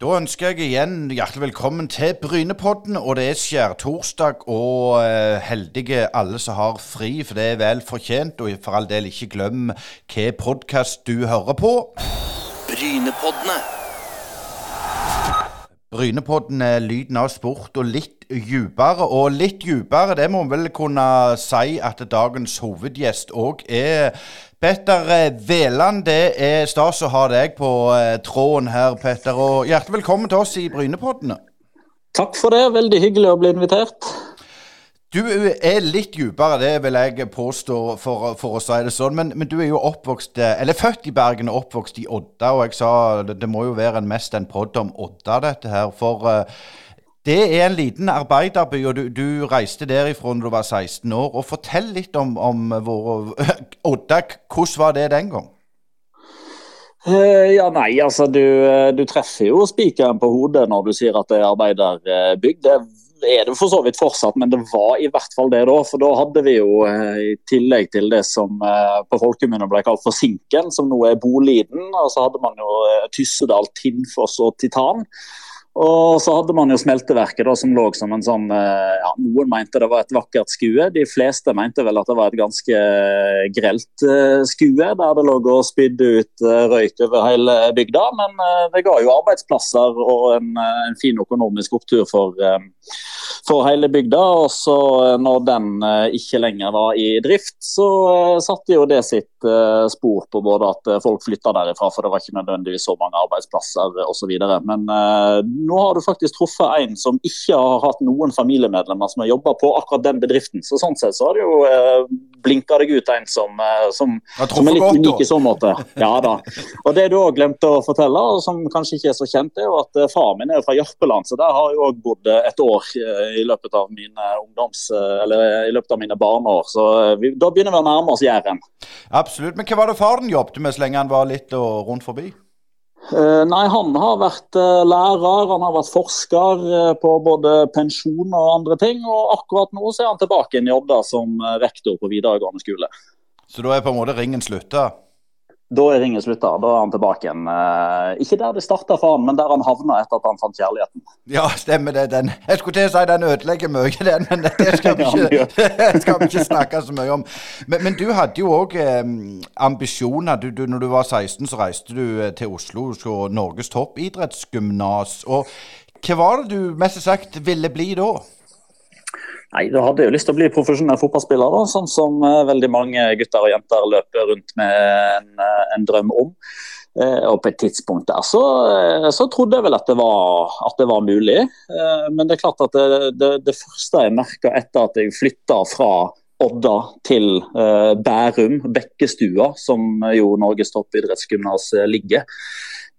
Da ønsker jeg igjen hjertelig velkommen til Brynepodden. Og det er skjærtorsdag, og uh, heldige alle som har fri, for det er vel fortjent. Og for all del, ikke glem hva podkast du hører på. Brynepoddene. Brynepodden er lyden av sport og litt djupere. Og litt djupere, det må vi vel kunne si at dagens hovedgjest òg er. Petter eh, Veland, det er stas å ha deg på eh, tråden her, Petter. Og hjertelig velkommen til oss i Brynepoddene. Takk for det. Veldig hyggelig å bli invitert. Du er litt dypere, det vil jeg påstå, for, for å si det sånn. Men, men, du er jo oppvokst, eh, eller født i Bergen og oppvokst i Odda. Og jeg sa det, må jo være en mest en podd om Odda, dette her. For uh, det er en liten arbeiderby, og du, du reiste derifra når du var 16 år. og Fortell litt om, om vår Odda. Hvordan var det den gang? Uh, ja, nei, altså du, eh, du treffer jo spikeren på hodet når du sier at det er arbeiderbygd. Det er det for så vidt fortsatt, men det var i hvert fall det da. For da hadde vi jo, uh, i tillegg til det som uh, på folkemunne ble kalt for Sinken, som nå er Boliden, og så hadde man jo Tyssedal, Tinnfoss og Titan. Og så hadde man jo smelteverket da, som lå som en sånn eh, ja, Noen mente det var et vakkert skue. De fleste mente vel at det var et ganske eh, grelt uh, skue, der det lå og spydde ut røyk over hele bygda. Men det ga jo arbeidsplasser og en, en fin økonomisk opptur for, for hele bygda. Og så når den ikke lenger var i drift, så satte jo det sitt spor på både at folk flytta derifra, for det var ikke nødvendigvis så mange arbeidsplasser osv. Men nå har du faktisk truffet en som ikke har hatt noen familiemedlemmer som har jobba på akkurat den bedriften. Så sånn sett så har det jo eh, blinka deg ut en som, eh, som, som er litt unik i så måte. Ja da. Og det du òg glemte å fortelle, og som kanskje ikke er så kjent, er jo at eh, far min er fra Jørpeland, så der har jeg òg bodd eh, et år eh, i løpet av mine ungdoms... Eller i løpet av mine barneår. Så vi, da begynner vi å nærme oss Jæren. Absolutt. Men hva var det faren jobbet med så lenge han var litt rundt forbi? Uh, nei, han har vært uh, lærer, han har vært forsker uh, på både pensjon og andre ting. Og akkurat nå så er han tilbake i Odda som rektor på videregående skole. Så da er på en måte ringen slutta? Da er ringen slutta. Da er han tilbake igjen. Eh, ikke der det starta for han, men der han havna etter at han fant kjærligheten. Ja, stemmer det. Den. Jeg skulle til å si den ødelegger mye, den, men det skal vi ikke, skal vi ikke snakke så mye om. Men, men du hadde jo òg eh, ambisjoner. Du, du, når du var 16, så reiste du eh, til Oslo og Norges toppidrettsgymnas. Og hva var det du mest sagt ville bli da? Nei, Da hadde jeg jo lyst til å bli profesjonell fotballspiller, da, sånn som uh, veldig mange gutter og jenter løper rundt med en, uh, en drøm om. Uh, og På et tidspunkt der så, så trodde jeg vel at det var, at det var mulig. men det er klart at det, det, det første jeg merka etter at jeg flytta fra Odda til Bærum, Bekkestua, som jo Norges toppidrettsgymnas ligger,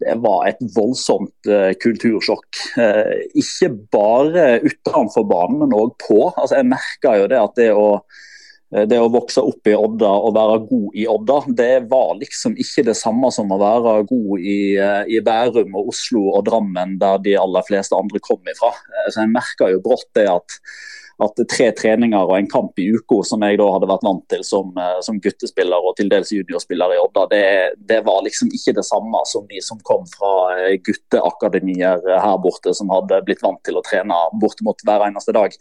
det var et voldsomt uh, kultursjokk. Uh, ikke bare utenfor banen, men òg på. Altså, jeg merka jo det at det å, eh, det å vokse opp i Odda og være god i Odda, det var liksom ikke det samme som å være god i, i Bærum og Oslo og Drammen, der de aller fleste andre kom ifra. Så jeg merka jo brått det at at tre treninger og en kamp i uka, som jeg da hadde vært vant til som, eh, som guttespiller og til dels juniorspiller i Odda, det, det, var liksom ikke det samme som de som kom fra eh, gutteakademier her borte, som hadde blitt vant til å trene bortimot hver eneste dag.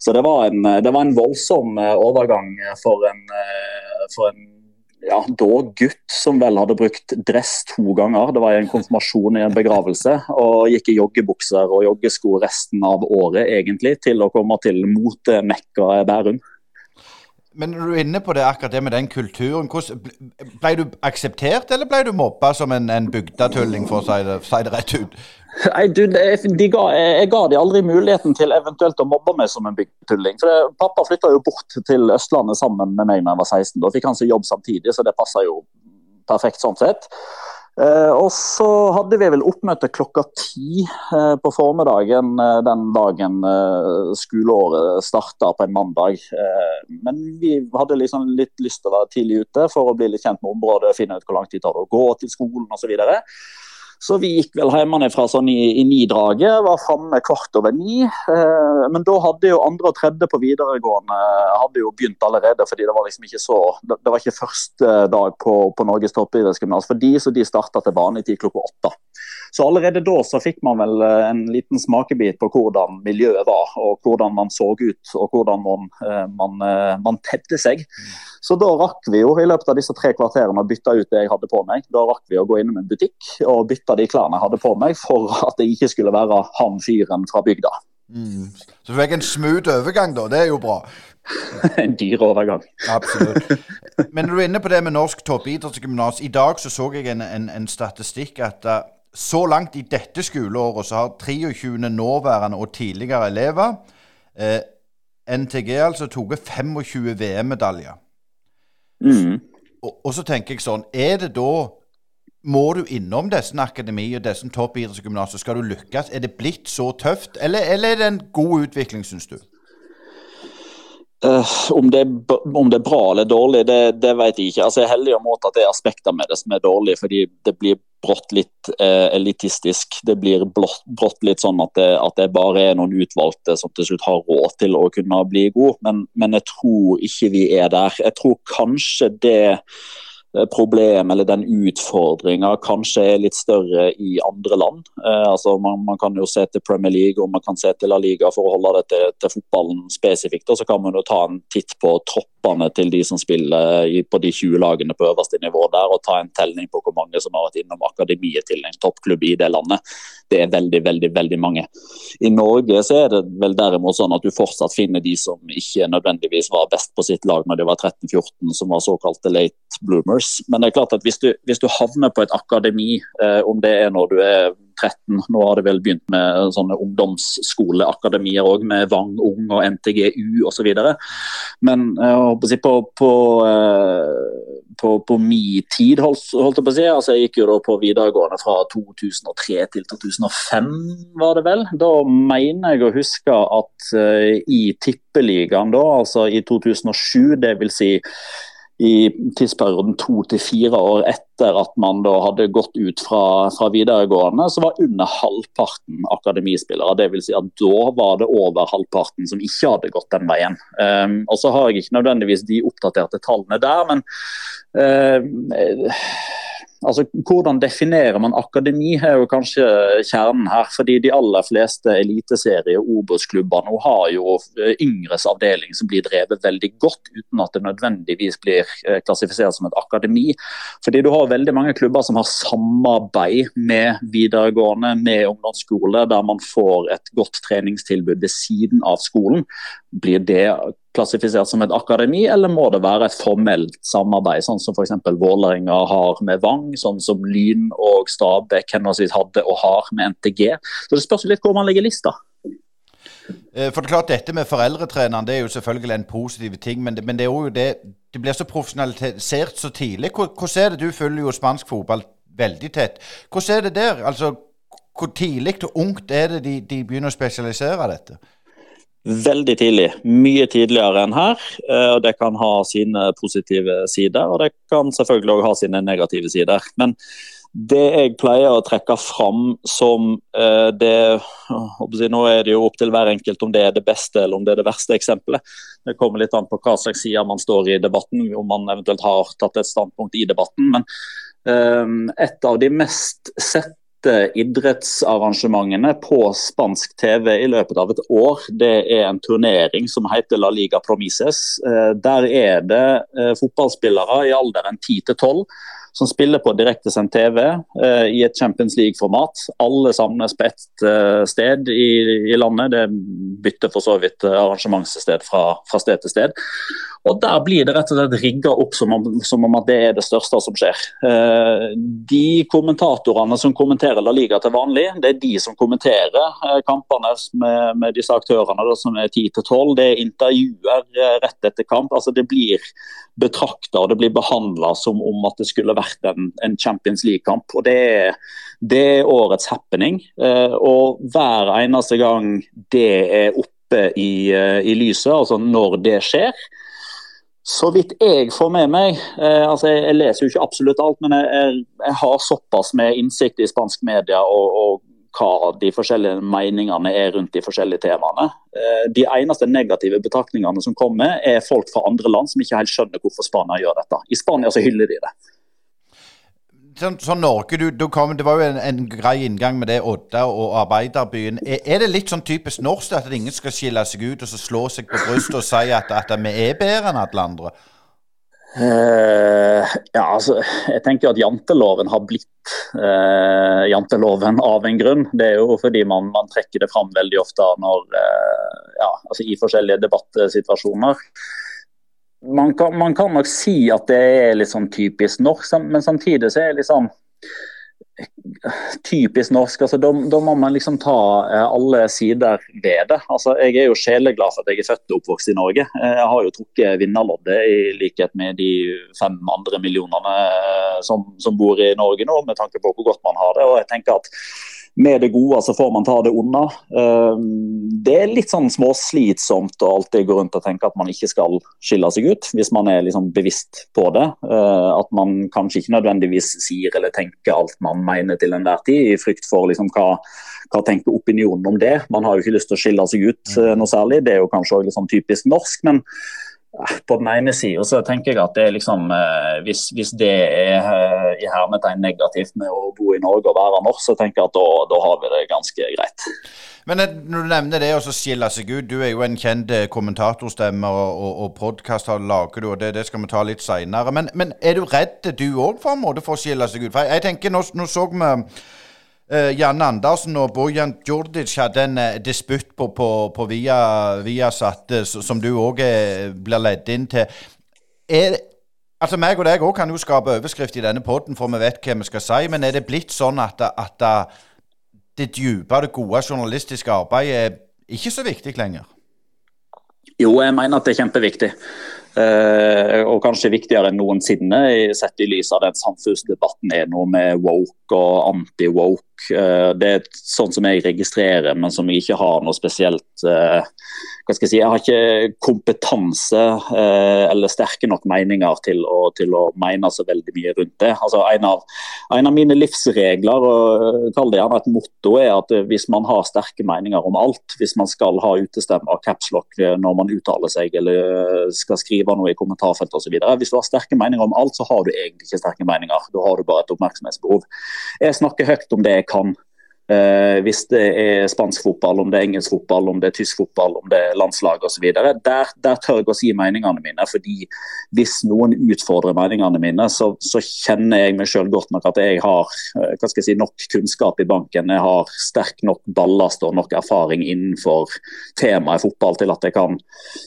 Så det var en, det var en voldsom eh, overgang for en, for en ja, da gutt som vel hadde brukt dress to ganger. Det var i en konfirmasjon i en begravelse. Og gikk i joggebukser og joggesko resten av året, egentlig, til å komme til motemekka Bærum. Men når du er inne på det akkurat det med den kulturen, ble du akseptert, eller ble du mobba som en, en bygdatulling, for å si det, si det rett ut? Nei, du, de ga, Jeg ga de aldri muligheten til eventuelt å mobbe meg som en bygdetulling. Pappa flytta jo bort til Østlandet sammen med meg da jeg var 16. Da fikk han seg jobb samtidig, så det passa jo perfekt sånn sett. Eh, og så hadde vi vel oppmøte klokka ti eh, på formiddagen eh, den dagen skoleåret starta på en mandag. Men vi hadde liksom litt lyst til å være tidlig ute for å bli litt kjent med området, finne ut hvor lang tid det tar å gå til skolen osv. Så, vi gikk vel hjemmefra sånn i, i ni-draget, var framme kvart over ni. Eh, men da hadde jo andre og tredje på videregående hadde jo begynt allerede, fordi det var liksom ikke så Det, det var ikke første dag på, på Norges toppidrettsgymnas for de, så de starta til vanlig tid klokka åtte. Så allerede da så fikk man vel eh, en liten smakebit på hvordan miljøet var, og hvordan man så ut, og hvordan man, eh, man, man tedde seg. Så da rakk vi jo i løpet av disse tre kvarterene å bytte ut det jeg hadde på meg. Da rakk vi å gå innom en butikk og bytte de klærne jeg hadde på meg, for at jeg ikke skulle være han fyren fra bygda. Mm. Så du fikk en smooth overgang, da. Det er jo bra. en dyr overgang. Absolutt. Men når du er inne på det med norsk toppidrettsgymnas, i dag så så jeg en, en, en statistikk at uh, så langt i dette skoleåret så har 23 nåværende og tidligere elever eh, NTG altså tatt 25 VM-medaljer. Mm. Og, og, så tenker jeg sånn Er det da Må du innom disse og disse toppidrettsgymnasene skal du lykkes? Er det blitt så tøft, eller, eller er det en god utvikling, syns du? Uh, om, det, om, det, er bra eller dårlig, det, det vet jeg ikke. Altså, jeg er heldig om at det er aspekter med det som er dårlig, fordi det blir brått litt uh, elitistisk. Det blir brått litt sånn at det, at det, bare er noen utvalgte som til slutt har råd til å kunne bli god, men, men jeg tror ikke vi er der. Jeg tror kanskje det Eh, problem eller den utfordringa kanskje er litt større i andre land. Eh, altså man, man, kan jo se til Premier League og man kan se til La Liga for å holde det til, til fotballen spesifikt. Og så kan man jo ta en titt på troppene til de som spiller på de 20 lagene på øverste nivå der, og ta en telling på hvor mange som har vært innom akademiet til en toppklubb i det landet. Det er veldig, veldig, veldig mange. I Norge så er det vel derimot sånn at du fortsatt finner de som ikke nødvendigvis var best på sitt lag når de var 13-14, som var såkalte late bloomers. Men det er klart at hvis du, hvis du havner på et akademi, eh, om det er når du er 13, nå har det vel begynt med sånne ungdomsskoleakademier òg, med Vang Ung og NTGU osv. Men eh, jeg på, på, eh, på, på min tid, holdt, jeg på å si, altså jeg gikk jo da på videregående fra 2003 til 2005, var det vel. Da mener jeg å huske at uh, i tippeligaen da, altså i 2007, det vil si i tidsperioden to til fire år etter at man da hadde gått ut fra, fra videregående, så var under halvparten akademispillere. vil Si at da var det over halvparten som ikke hadde gått den veien. Um, og så har jeg ikke nødvendigvis de oppdaterte tallene der, men uh, Altså, Hvordan definerer man akademi, er jo kanskje kjernen her. fordi De aller fleste eliteserie- og Obos-klubber nå har jo eh, yngres avdeling som blir drevet veldig godt, uten at det nødvendigvis blir eh, klassifisert som et akademi. Fordi Du har veldig mange klubber som har samarbeid med videregående, med ungdomsskole, der man får et godt treningstilbud ved siden av skolen. Blir det klassifisert som et akademi, eller må det være et formelt samarbeid, sånn som f.eks. Vålerenga har med Vang, sånn som Lyn og Stabæk henholdsvis hadde og har med NTG. Så Det spørs litt hvor man legger lista. Eh, for det er klart Dette med foreldretreneren det er jo selvfølgelig en positiv ting, men det, men det er jo det det blir så profesjonalisert så tidlig. Hvordan er det Du følger jo spansk fotball veldig tett. Hvordan er det der? Altså, Hvor tidlig og ungt er det de, de begynner å spesialisere dette? Veldig tidlig. Mye tidligere enn her. Eh, og Det kan ha sine positive sider, og det kan selvfølgelig også ha sine negative sider. Men det jeg pleier å trekke fram som eh, det Nå er det jo opp til hver enkelt om det er det beste eller om det er det verste eksempelet. Det kommer litt an på hva slags side man står i debatten, om man eventuelt har tatt et standpunkt i debatten. Men um, et av de mest sett idrettsarrangementene på spansk TV i løpet av et år, det er en turnering som heter La Liga Promises. Eh, der er det eh, fotballspillere i alderen 10 til 12 som spiller på direktesendt TV eh, i et Champions League-format. Alle samles på ett sted i, i, landet. Det bytter for så vidt arrangementssted fra, fra sted til sted. Og Der blir det rett og slett rigga opp som om, som om, at det er det største som skjer. Eh, de kommentatorene som kommenterer La Liga til vanlig, det er de som kommenterer eh, kampene med, med disse aktørene da, som er 10-12. Det er intervjuer eh, rett etter kamp. altså Det blir betrakta og det behandla som om at det skulle vært en, en Champions League-kamp. og det er, det er årets happening. Og hver eneste gang det er oppe i, i lyset, altså når det skjer, Så vidt jeg får med meg, eh, altså jeg, jeg, leser jo ikke absolutt alt, men jeg, jeg har såpass med innsikt i spansk media og, og, hva de forskjellige meningene er rundt de forskjellige temaene. Eh, de eneste negative betraktningene som kommer, er folk fra andre land som ikke helt skjønner hvorfor Spania gjør dette. I Spania så hyller de det sånn, sånn Norge, du, du kom, Det var jo en, en, grei inngang med det Odda og arbeiderbyen. Er, er, det litt sånn typisk norsk at ingen skal skille seg ut og så slå seg på brystet og si at, at vi er bedre enn alle andre? Uh, ja, altså, jeg tenker at janteloven har blitt uh, janteloven av en grunn. Det er jo fordi man, man trekker det fram veldig ofte når, uh, ja, altså i forskjellige debattsituasjoner man kan, man kan, nok si at det er litt sånn typisk norsk, men samtidig så er det litt sånn typisk norsk. altså da må man liksom ta eh, alle sider ved det. altså Jeg er jo sjeleglad for at jeg er født og oppvokst i Norge. Eh, jeg har jo trukket vinnerloddet i likhet med de fem andre millionene eh, som, som bor i Norge nå, med tanke på hvor godt man har det. og jeg tenker at med det gode så får man ta det unna. Ehm, det er litt sånn småslitsomt å alltid gå rundt og tenke at man ikke skal skille seg ut, hvis man er liksom bevisst på det. Eh, at man kanskje ikke nødvendigvis sier eller tenker alt man mener til enhver tid, i frykt for liksom hva, hva tenker opinionen om det. Man har jo ikke lyst til å skille seg ut eh, noe særlig, det er jo kanskje også litt sånn typisk norsk. men på den ene sida så tenker jeg at det liksom, eh, hvis, hvis, det er eh, i hermetegn negativt med å bo i Norge og være norsk, så tenker jeg at da, da har vi det ganske greit. Men når du nevner det å skille seg ut, du er jo en kjent eh, kommentatorstemme, og, og, og podkast lager du, og det, det, skal vi ta litt seinere. Men, men, er du redd du òg for for å skille seg ut? For jeg, jeg tenker, nå, nå så vi Janne Andersen og Bojan Djordjic hadde en uh, disputt på, på, på via, Viasat, uh, som du òg blir ledd inn til. Er, altså meg og deg òg kan jo skape overskrift i denne poden, for vi vet hva vi skal si. Men er det blitt sånn at, at det dype, det gode journalistiske arbeidet er ikke så viktig lenger? Jo, jeg mener at det er kjempeviktig. Uh, og kanskje viktigere enn noensinne, sett i lys av den samfunnsdebatten er noe med woke og anti-woke. Uh, det er sånn som jeg registrerer, men som jeg ikke har noe spesielt uh, hva skal jeg si, jeg har ikke kompetanse eh, eller sterke nok meninger til å, til å, mene så veldig mye rundt det. Altså, en, av, en av mine livsregler, og kall det gjerne et motto, er at hvis man har sterke meninger om alt, hvis man skal ha utestemme av capslock når man uttaler seg eller skal skrive noe i kommentarfeltet osv. Hvis du har sterke meninger om alt, så har du egentlig ikke sterke meninger. Da har du bare et oppmerksomhetsbehov. Jeg snakker høyt om det jeg kan. Uh, hvis det er spansk fotball, om det er engelsk fotball, om det er tysk fotball, om det er landslag osv. Der, der tør jeg å si meningene mine. fordi Hvis noen utfordrer meningene mine, så, så kjenner jeg meg selv godt nok at jeg har uh, hva skal jeg si, nok kunnskap i banken. Jeg har sterk nok ballast og nok erfaring innenfor temaet fotball til at jeg kan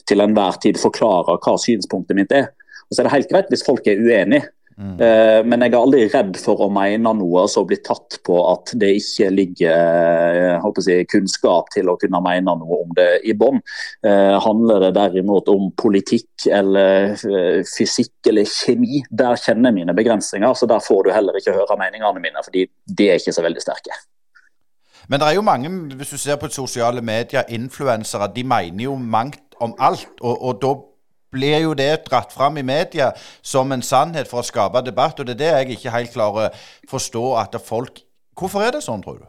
til enhver tid forklare hva synspunktet mitt er. Og så er det helt greit hvis folk er uenige. Mm. Uh, men jeg er aldri redd for å mene noe og så bli tatt på at det ikke ligger uh, si, kunnskap til å kunne mene noe om det i bånn. Uh, handler det derimot om politikk eller fysikk eller kjemi, der kjenner jeg mine begrensninger. Så der får du heller ikke høre meningene mine, fordi de er ikke så veldig sterke. Men det er jo mange, hvis du ser på sosiale medier, influensere, de mener jo mangt om alt. og, og da blir jo det dratt fram i media som en sannhet for å skape debatt. Og det er det jeg ikke helt klarer å forstå at folk Hvorfor er det sånn, tror du?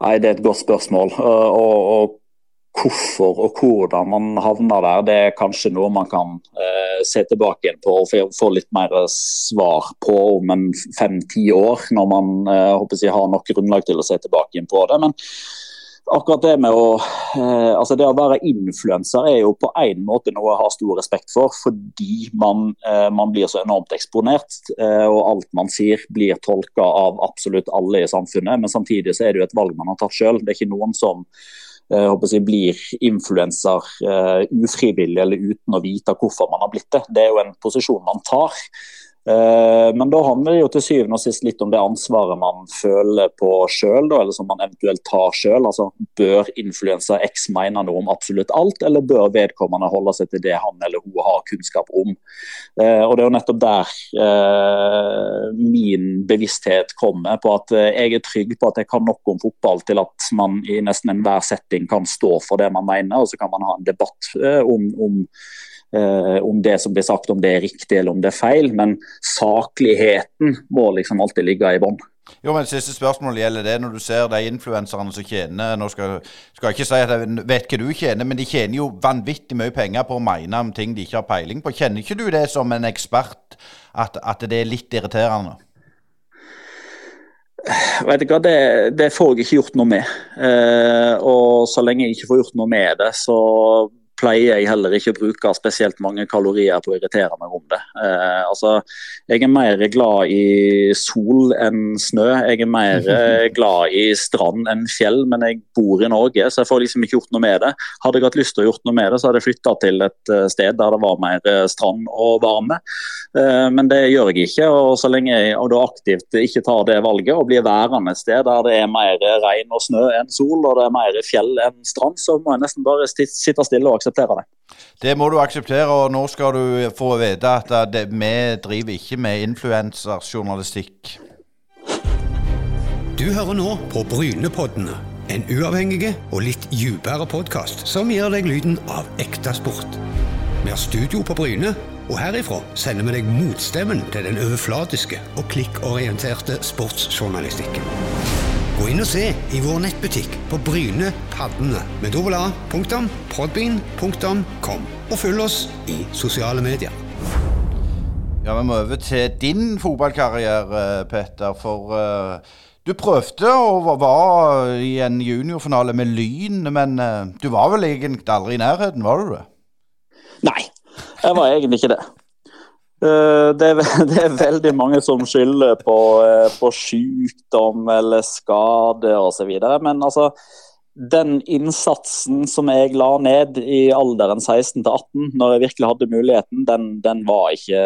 Nei, Det er et godt spørsmål. Og, og hvorfor og hvordan man havner der, det er kanskje noe man kan eh, se tilbake igjen på og få litt mer svar på om en fem-ti år, når man eh, håper jeg, har nok grunnlag til å se tilbake igjen på det. Men akkurat det med å eh, altså det å være influenser er jo på en måte noe jeg har stor respekt for, fordi man, eh, man blir så enormt eksponert. Eh, og alt man sier blir tolka av absolutt alle i samfunnet. Men samtidig så er det jo et valg man har tatt sjøl. Det er ikke noen som jeg, blir influenser ufrivillig eller uten å vite hvorfor man har blitt det. Det er jo en posisjon man tar. Eh, men da handler det jo til syvende og sist litt om det ansvaret man føler på sjøl, eller som man eventuelt tar sjøl. Altså, bør influenser X mene noe om absolutt alt, eller bør vedkommende holde seg til det han eller hun har kunnskap om? Eh, og Det er jo nettopp der eh, min bevissthet kommer, på at jeg er trygg på at jeg kan nok om fotball til at man i nesten enhver setting kan stå for det man mener, og så kan man ha en debatt om, om eh, om det som blir sagt, om det er riktig eller om det er feil. Men sakligheten må liksom alltid ligge i bånn. Jo, men Siste spørsmål gjelder det når du ser de influenserne som tjener Nå skal, skal jeg ikke si at jeg vet hva du tjener, men de tjener jo vanvittig mye penger på å mene om ting de ikke har peiling på. Kjenner ikke du det som en ekspert, at, at det er litt irriterende? Vet du hva, det, det, får jeg ikke gjort noe med. Eh, og så lenge jeg ikke får gjort noe med det, så pleier jeg heller ikke å bruke spesielt mange kalorier på å irritere meg om det. Eh, altså, jeg er mer glad i sol enn snø. Jeg er mer eh, glad i strand enn fjell, men jeg bor i Norge, så jeg får liksom ikke gjort noe med det. Hadde jeg hatt lyst til å gjort noe med det, så hadde jeg flytta til et uh, sted der det var mer uh, strand og varme. Eh, men det gjør jeg ikke, og så lenge jeg og da aktivt ikke tar det valget og blir værende et sted der det er mer regn og snø enn sol, og det er mer fjell enn strand, så må jeg nesten bare sitte stille og akseptere akseptere det. Det må du akseptere, og nå skal du få vite at det, vi driver ikke med influenserjournalistikk. Du hører nå på Brynepoddene, en uavhengig og litt dypere podkast som gir deg lyden av ekte sport. Vi har studio på Bryne, og herifra sender vi deg motstemmen til den overflatiske og klikkorienterte sportsjournalistikken. Gå inn og se i vår nettbutikk på Bryne Paddene med dobbel a.podbean.com, og følg oss i sosiale medier. Ja, Vi må over til din fotballkarriere, Petter. For uh, du prøvde og var i en juniorfinale med Lyn, men uh, du var vel egentlig aldri i nærheten, var du det? Nei, jeg var egentlig ikke det. Eh, det er, det er, veldig mange som skylder på, eh, på sykdom eller skade osv. Men altså, den innsatsen som jeg la ned i alderen 16 18, når jeg virkelig hadde muligheten, den, den var ikke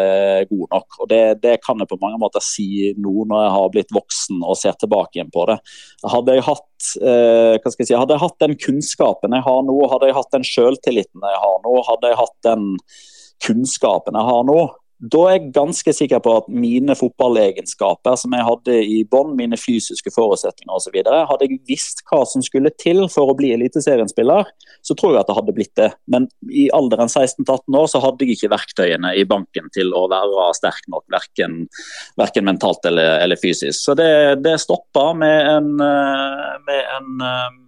god nok. Og det, det, kan jeg på mange måter si nå når jeg har blitt voksen og ser tilbake igjen på det. Hadde jeg hatt, eh, si, hadde jeg hatt den kunnskapen jeg har nå, hadde jeg hatt den selvtilliten jeg har nå, hadde jeg hatt den kunnskapen jeg har nå, da er jeg ganske sikker på at mine fotballegenskaper som jeg hadde i bånn, mine fysiske forutsetninger osv., hadde jeg visst hva som skulle til for å bli eliteserienspiller, så tror jeg at det hadde blitt det. Men i alderen 16-18 år så hadde jeg ikke verktøyene i banken til å være sterk nok, verken, verken mentalt eller, eller, fysisk. Så det, det stoppa med en, eh, med en eh,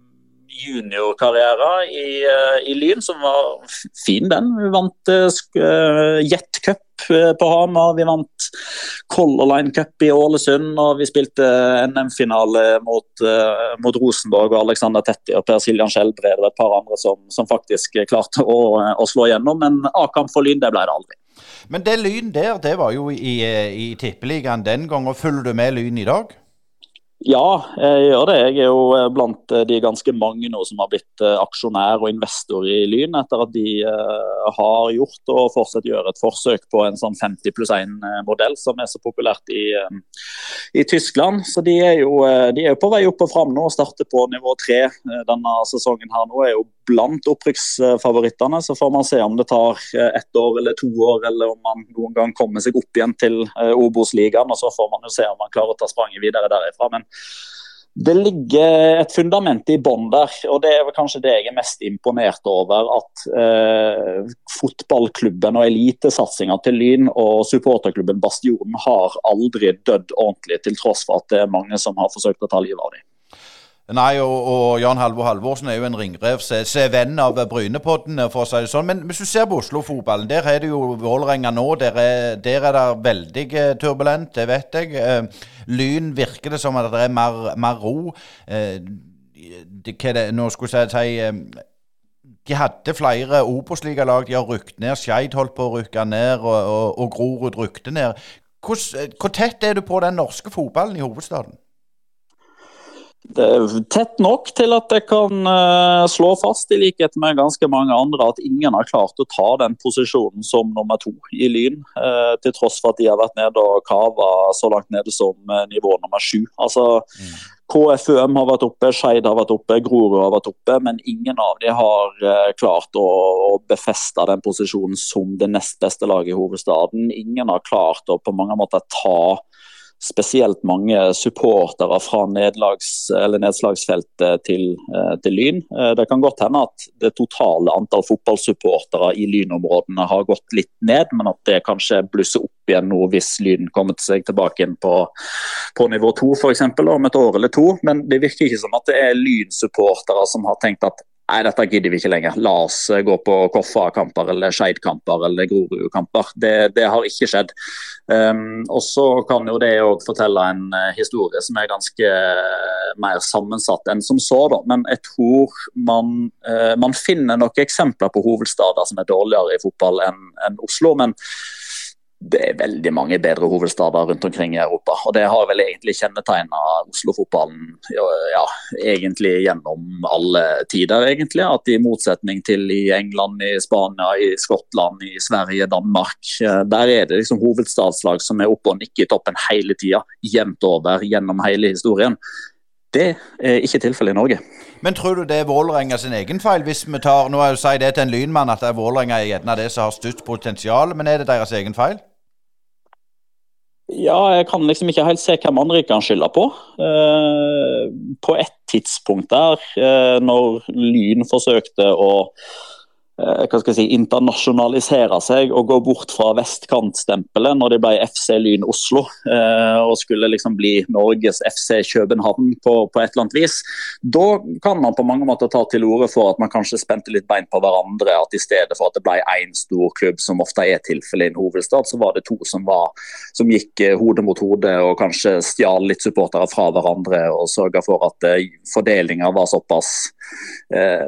juniorkarriere i, eh, i, Lyn, som var fin, den. Vi vant uh, Jet Cup på Hamar, vi vant Color Line Cup i Ålesund, og vi spilte NM-finale mot, uh, mot, Rosenborg og Alexander Tetti og Per Siljan Skjelbred og et par andre som, som faktisk klarte å, å slå gjennom. Men A-kamp for Lyn, det ble det aldri. Men det Lyn der, det var jo i, i Tippeligaen den gang. og Følger du med Lyn i dag? Ja, jeg gjør det. Jeg er jo eh, blant eh, de ganske mange nå som har blitt eh, aksjonær og investor i Lyn, etter at de har gjort og fortsatt gjør et forsøk på en sånn 50 pluss 1-modell som er så populært i, i Tyskland. Så de er, jo, de er, jo, på vei opp og fram nå og starter på nivå tre denne sesongen her nå. er jo blant opprykksfavorittene. Så får man se om det tar ett år eller to år, eller om man noen gang kommer seg opp igjen til Obos-ligaen. Og så får man jo se om man klarer å ta spranget videre derifra. Men det ligger et fundament i bånn der, og det er vel kanskje det jeg er mest imponert over. At eh, fotballklubben og elitesatsinga til Lyn og supporterklubben Bastionen har aldri dødd ordentlig, til tross for at det er mange som har forsøkt å ta livet av dem. Nei, og, og Jan Halvor Halvorsen er jo en ringrev som er venn av Brynepodden, for å si det sånn. Men hvis du ser på Oslo-fotballen, der er det jo Vålerenga nå. Der er, der er det veldig eh, turbulent, det vet jeg. Eh, lyn virker det som at det er mer, mer ro. Eh, det, det, nå skulle jeg si de hadde flere Obos-ligalag. De har rykket ned. Skeid holdt på å rykke ned, og, og, og Grorud rykte ned. Hvor, hvor tett er du på den norske fotballen i hovedstaden? Det er tett nok til at jeg kan uh, slå fast, i likhet med ganske mange andre, at ingen har klart å ta den posisjonen som nummer to i Lyn. Uh, til tross for at de har vært nede og kava så langt nede som uh, nivå nummer sju. Altså, mm. KFUM har vært oppe, Skeid har vært oppe, Grorud har vært oppe, men ingen av de har klart å, å befeste den posisjonen som det nest beste laget i hovedstaden. Ingen har klart å på mange måter ta spesielt mange supportere fra nedlags, nedslagsfeltet til, eh, til, Lyn. Eh, det kan godt hende at det totale antall fotballsupportere i Lynområdene har gått litt ned, men at det kanskje blusser opp igjen nå hvis Lyn kommer til seg tilbake inn på, på nivå to f.eks. om et år eller to. Men det virker ikke som at det er Lyn-supportere som har tenkt at Nei, dette gidder vi ikke lenger. La oss eh, gå på Koffa-kamper eller Skeid-kamper eller Grorud-kamper. Det, det, har ikke skjedd. Um, og så kan jo det òg fortelle en uh, historie som er ganske uh, mer sammensatt enn som så. Da. Men jeg tror man, uh, man finner noen eksempler på hovedstader som er dårligere i fotball enn en Oslo. men det er veldig mange bedre hovedstader rundt omkring i Europa. Og det har vel egentlig kjennetegna Oslo-fotballen ja, egentlig gjennom alle tider, egentlig. At i motsetning til i England, i Spania, i Skottland, i Sverige, Danmark, eh, der er det liksom hovedstadslag som er oppe og nikker i toppen hele tida. Jevnt over gjennom hele historien. Det er ikke tilfellet i Norge. Men tror du det er Vålerenga sin egen feil? Hvis vi tar, nå sier det til en lynmann at det er Vålerenga gjerne det som har størst potensial, men er det deres egen feil? Ja, jeg kan liksom ikke helt se hvem andre kan skylde på. Eh, på et tidspunkt der, eh, når Lyn forsøkte å hva skal jeg si, internasjonalisere seg og gå bort fra vestkantstempelet når de ble FC Lyn Oslo eh, og skulle liksom bli Norges FC København på, på, et eller annet vis. Da kan man på mange måter ta til orde for at man kanskje spente litt bein på hverandre. At i stedet for at det ble én stor klubb, som ofte er tilfellet i en hovedstad, så var det to som, var, som gikk eh, hode mot hode og kanskje stjal litt supportere fra hverandre og sørga for at fordelinga var såpass eh,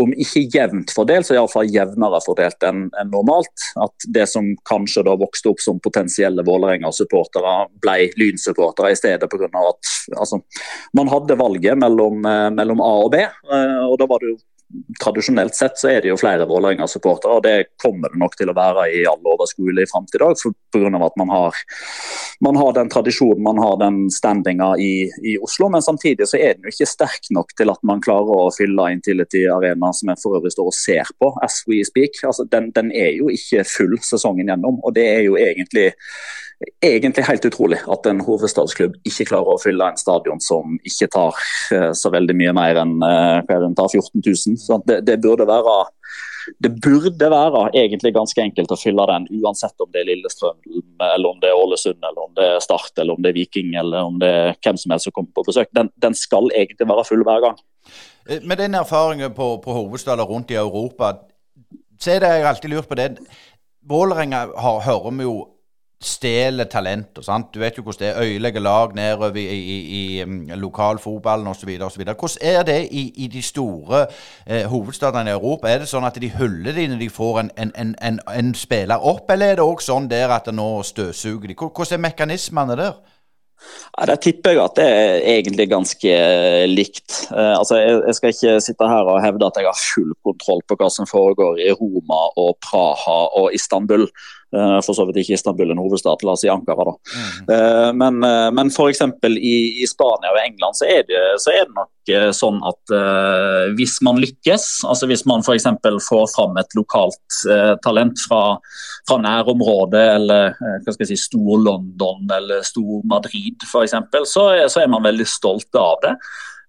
om ikke jevnt fordelt, så iallfall jevnere fordelt enn en normalt. At det som kanskje da vokste opp som potensielle Vålerenga-supportere, ble Lyn-supportere i stedet pga. at altså, man hadde valget mellom, eh, mellom A og B. Eh, og da var det jo tradisjonelt sett så er det jo flere Vålerenga-supportere, og det kommer det nok til å være i all overskuelig framtid òg, pga. at man har, man har, den tradisjonen, man har den standinga i, i, Oslo. Men samtidig så er den jo ikke sterk nok til at man klarer å fylle Intility Arena, som jeg for øvrig står og ser på as we speak. Altså, den, den er jo ikke full sesongen gjennom, og det er jo egentlig egentlig helt utrolig at en hovedstadsklubb ikke klarer å fylle en stadion som ikke tar eh, så veldig mye mer enn eh, hva den tar 14 000. Så det, det, burde være det burde være egentlig ganske enkelt å fylle den, uansett om det er Lillestrøm, eller om det er Ålesund, eller om det er Start, eller om det er Viking, eller om det er hvem som helst som kommer på besøk. Den, den skal egentlig være full hver gang. Eh, med den erfaringen på, på hovedstader rundt i Europa, så er det jeg alltid lurt på det. Vålerenga hører vi jo stjeler talenter. sant? Du vet jo hvordan det er. Øyelegger lag nedover i, i, i um, lokalfotballen osv. Hvordan er det i, i de store eh, hovedstadene i Europa? Er det sånn at de hyller de når de får en, en, en, en spiller opp, eller er det òg sånn der at nå støvsuger de? Hvordan er mekanismene der? Ja, Der tipper jeg at det er egentlig ganske eh, likt. Eh, altså, jeg, jeg, skal ikke sitte her og hevde at jeg har full kontroll på hva som foregår i Roma og Praha og Istanbul. Eh, for så vidt ikke Istanbul en hovedstad, la oss si Ankara. da. Mm. Eh, men, eh, men f.eks. I, i Spania og England så er det, så er det nok sånn at hvis man lykkes, altså hvis man f.eks. får fram et lokalt talent fra, fra nærområdet eller hva skal jeg si, Stor-London eller Stor-Madrid f.eks., så, så er man veldig stolt av det.